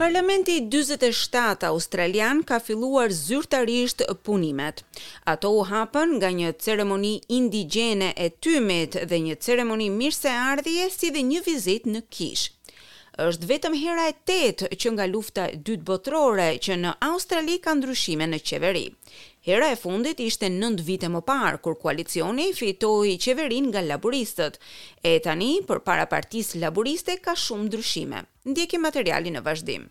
Parlamenti i dyzet e shtatë australian ka filluar zyrtarisht punimet. Ato u hapën nga një ceremoni indigjene e tymit dhe një ceremoni mirëseardhjeje si dhe një vizitë në kishë. Është vetëm hera e tetë që nga Lufta e Dytë Botërore që në Australi ka ndryshime në qeveri. Hera e fundit ishte nëntë vite më parë, kur koalicioni fitoi qeverinë nga laburistët. E tani, përpara Partisë Laburiste ka shumë ndryshime. Ndjekim materialin në vazhdim.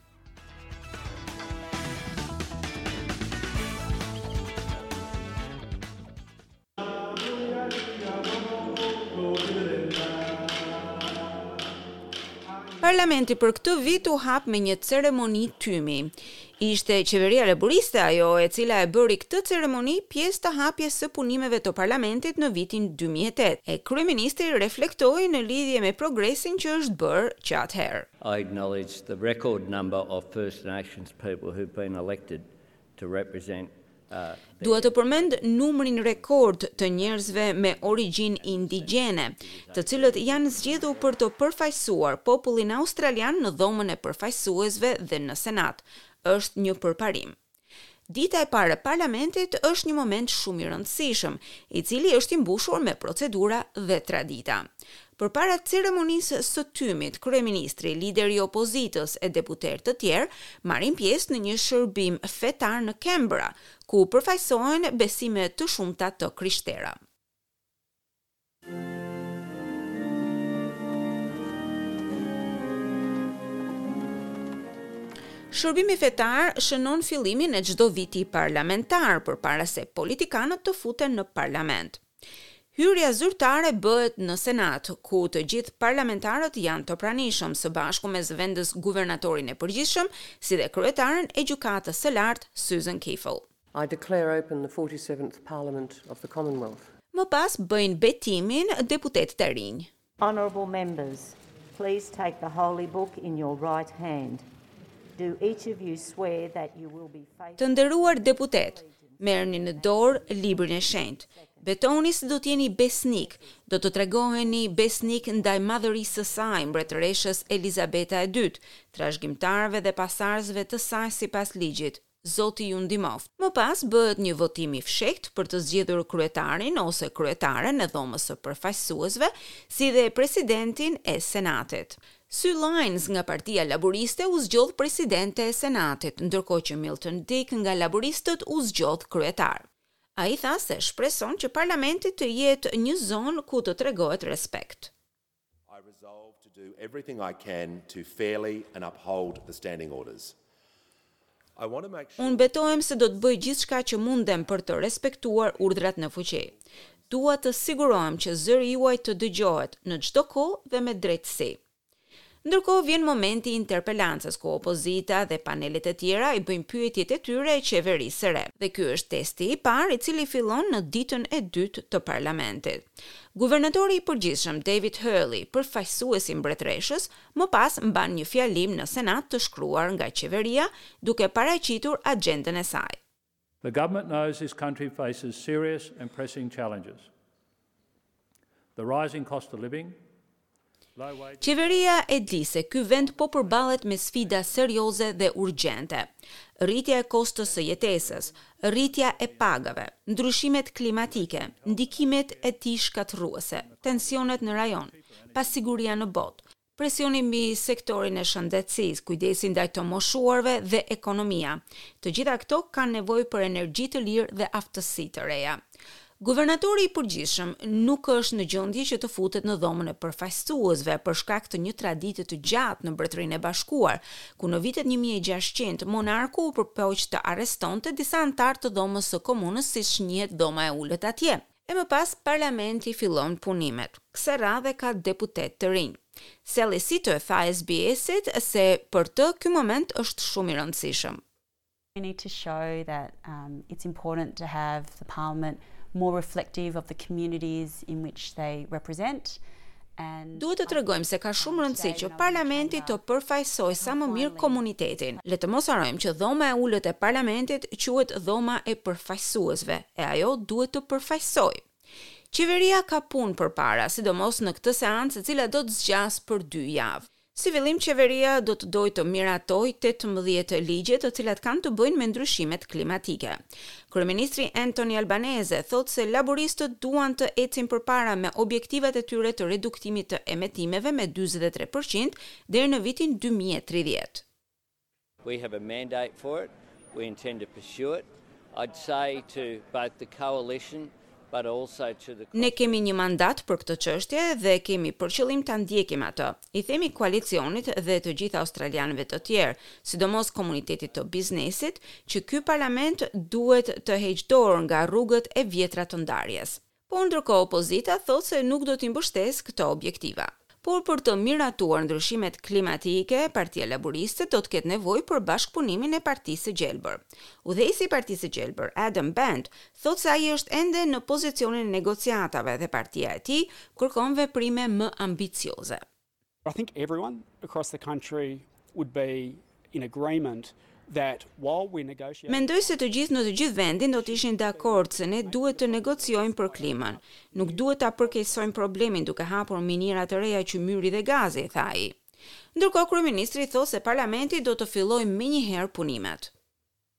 Parlamenti për këtë vit u hap me një ceremoni tymi. Ishte Qeveria Laburiste ajo e cila e bëri këtë ceremoni pjesë të hapjes së punimeve të Parlamentit në vitin dy mijë e tetë, e kryeministri reflektoi në lidhje me progresin që është bërë që atëherë. I acknowledge the record number of First Nations people who have been elected Dua të përmend numrin rekord të njerëzve me origjinë indigjene, të cilët janë zgjedhur për të përfaqësuar popullin australian në Dhomën e Përfaqësuesve dhe në Senat. Është një përparim. Dita e parë e parlamentit është një moment shumë i rëndësishëm, i cili është i mbushur me procedura dhe tradita. Përpara ceremonisë së tymit, kryeministri, lideri i opozitës e deputetë të tjerë marrin pjesë në një shërbim fetar në Canberra, ku përfaqësohen besime të shumta të krishtera. Shërbimi fetar shënon fillimin e çdo viti parlamentar përpara se politikanët të futen në parlament. Hyrja zyrtare bëhet në Senat, ku të gjithë parlamentarët janë të pranishëm, së bashku me zëvendës guvernatorin e përgjithshëm, si dhe kryetaren e Gjykatës së Lartë, Susan Kiefel. I declare open the forty seventh Parliament of the Commonwealth. Më pas bëjnë betimin deputetët e rinj. Honourable Members, please take the Holy Book in your right hand. Do each of you swear that you will be faithful. Të nderuar deputetë, merrni në dorë Librin e Shenjtë. Betoni se do të jeni besnikë, do të tregoheni besnikë ndaj madhërisë së saj, Mbretëreshës Elizabeta e Dytë, trashëgimtarëve dhe pasardhësve të saj sipas ligjit. Zoti ju ndihmoftë. Më pas bëhet një votim i fshehtë për të zgjedhur kryetarin ose kryetaren e Dhomës së Përfaqësuesve, si dhe presidentin e Senatit. Sue Lines nga Partia Laburiste u zgjodh presidente e Senatit, ndërkohë që Milton Dick nga Laburistët u zgjodh kryetar. Ai tha se shpreson që parlamenti të jetë një zonë ku të tregohet respekt. I resolve to do everything I can to fairly and uphold the standing orders. I want to make sure. Unë betohem se do të bëj gjithçka që mundem për të respektuar urdhrat në fuqi. Dua të sigurohem që zëri juaj të dëgjohet në çdo kohë dhe me drejtësi. Ndërkohë vjen momenti i interpelancës ku opozita dhe panelet e tjera i bëjnë pyetjet e tyre qeverisë së re. Dhe ky është testi i parë i cili fillon në ditën e dytë të parlamentit. Guvernatori i Përgjithshëm David Hurley, përfaqësuesi i mbretëreshës, më pas mban një fjalim në Senat të shkruar nga qeveria duke paraqitur agjendën e saj. The government knows this country faces serious and pressing challenges. The rising cost of living, Qeveria e di se ky vend po përballet me sfida serioze dhe urgjente, rritja e kostos së jetesës, rritja e pagave, ndryshimet klimatike, ndikimet e tij shkatërruese, tensionet në rajon, pasiguria në botë, presioni mbi sektorin e shëndetësisë, kujdesi ndaj të moshuarve dhe ekonomia, të gjitha këto kanë nevojë për energji të lirë dhe aftësi të reja. Guvernatori i përgjithshëm nuk është në gjendje që të futet në dhomën e përfaqësuesve për shkak të një tradite të gjatë në Mbretërinë e Bashkuar, ku në vitet një mijë e gjashtëqind monarku u përpoq të arrestonte disa anëtarë të Dhomës së Komunës siç njihet dhoma e ulët atje. E më pas parlamenti fillon punimet. Kësaj radhe ka deputetë të rinj. Sally Sitou i tha SBS-it se për të ky moment është shumë i rëndësishëm. We need to show that it's important to have the parliament more reflective of the communities in which they represent and Duhet të tregojmë se ka shumë rëndësi që parlamenti të përfaqësojë sa më mirë komunitetin. Le të mos harrojmë që dhoma e ulët e parlamentit quhet dhoma e përfaqësuesve e ajo duhet të përfaqësojë. Qeveria ka punë përpara, sidomos në këtë seancë e cila do të zgjasë për dy javë. Si fillim qeveria do të dojë të miratojë tetëmbëdhjetë ligje të cilat kanë të bëjnë me ndryshimet klimatike. Kryeministri Anthony Albanese thotë se laburistët duan të ecin përpara me objektivat e tyre të reduktimit të emetimeve me dyzet e tre përqind deri në vitin dy mijë e tridhjetë. We have a mandate for it, we intend to pursue it, I'd say to both the coalition but also to the. Ne kemi një mandat për këtë çështje dhe kemi për qëllim ta ndjekim atë, i themi koalicionit dhe të gjithë australianëve të tjerë, sidomos komunitetit të biznesit, që ky parlament duhet të heqë dorë nga rrugët e vjetra të ndarjes. Por ndërkohë opozita thotë se nuk do t'i mbështesë këto objektiva. Por për të miratuar ndryshimet klimatike, Partia Laburiste do të ketë nevojë për bashkëpunimin e Partisë së Gjelbër. Udhëheqësi i Partisë së Gjelbër, Adam Bandt, thotë se ai është ende në pozicionin e negociatave dhe partia e tij kërkon veprime më ambicioze. I think everyone across the country would be in agreement that while we negotiate. Mendoj se të gjithë në të gjithë vendin do të ishin dakord se ne duhet të negociojmë për klimën. Nuk duhet ta përkeqësojmë problemin duke hapur miniera të reja qymyri dhe gazi, tha ai. Ndërkohë kryeministri thotë se parlamenti do të fillojë menjëherë punimet.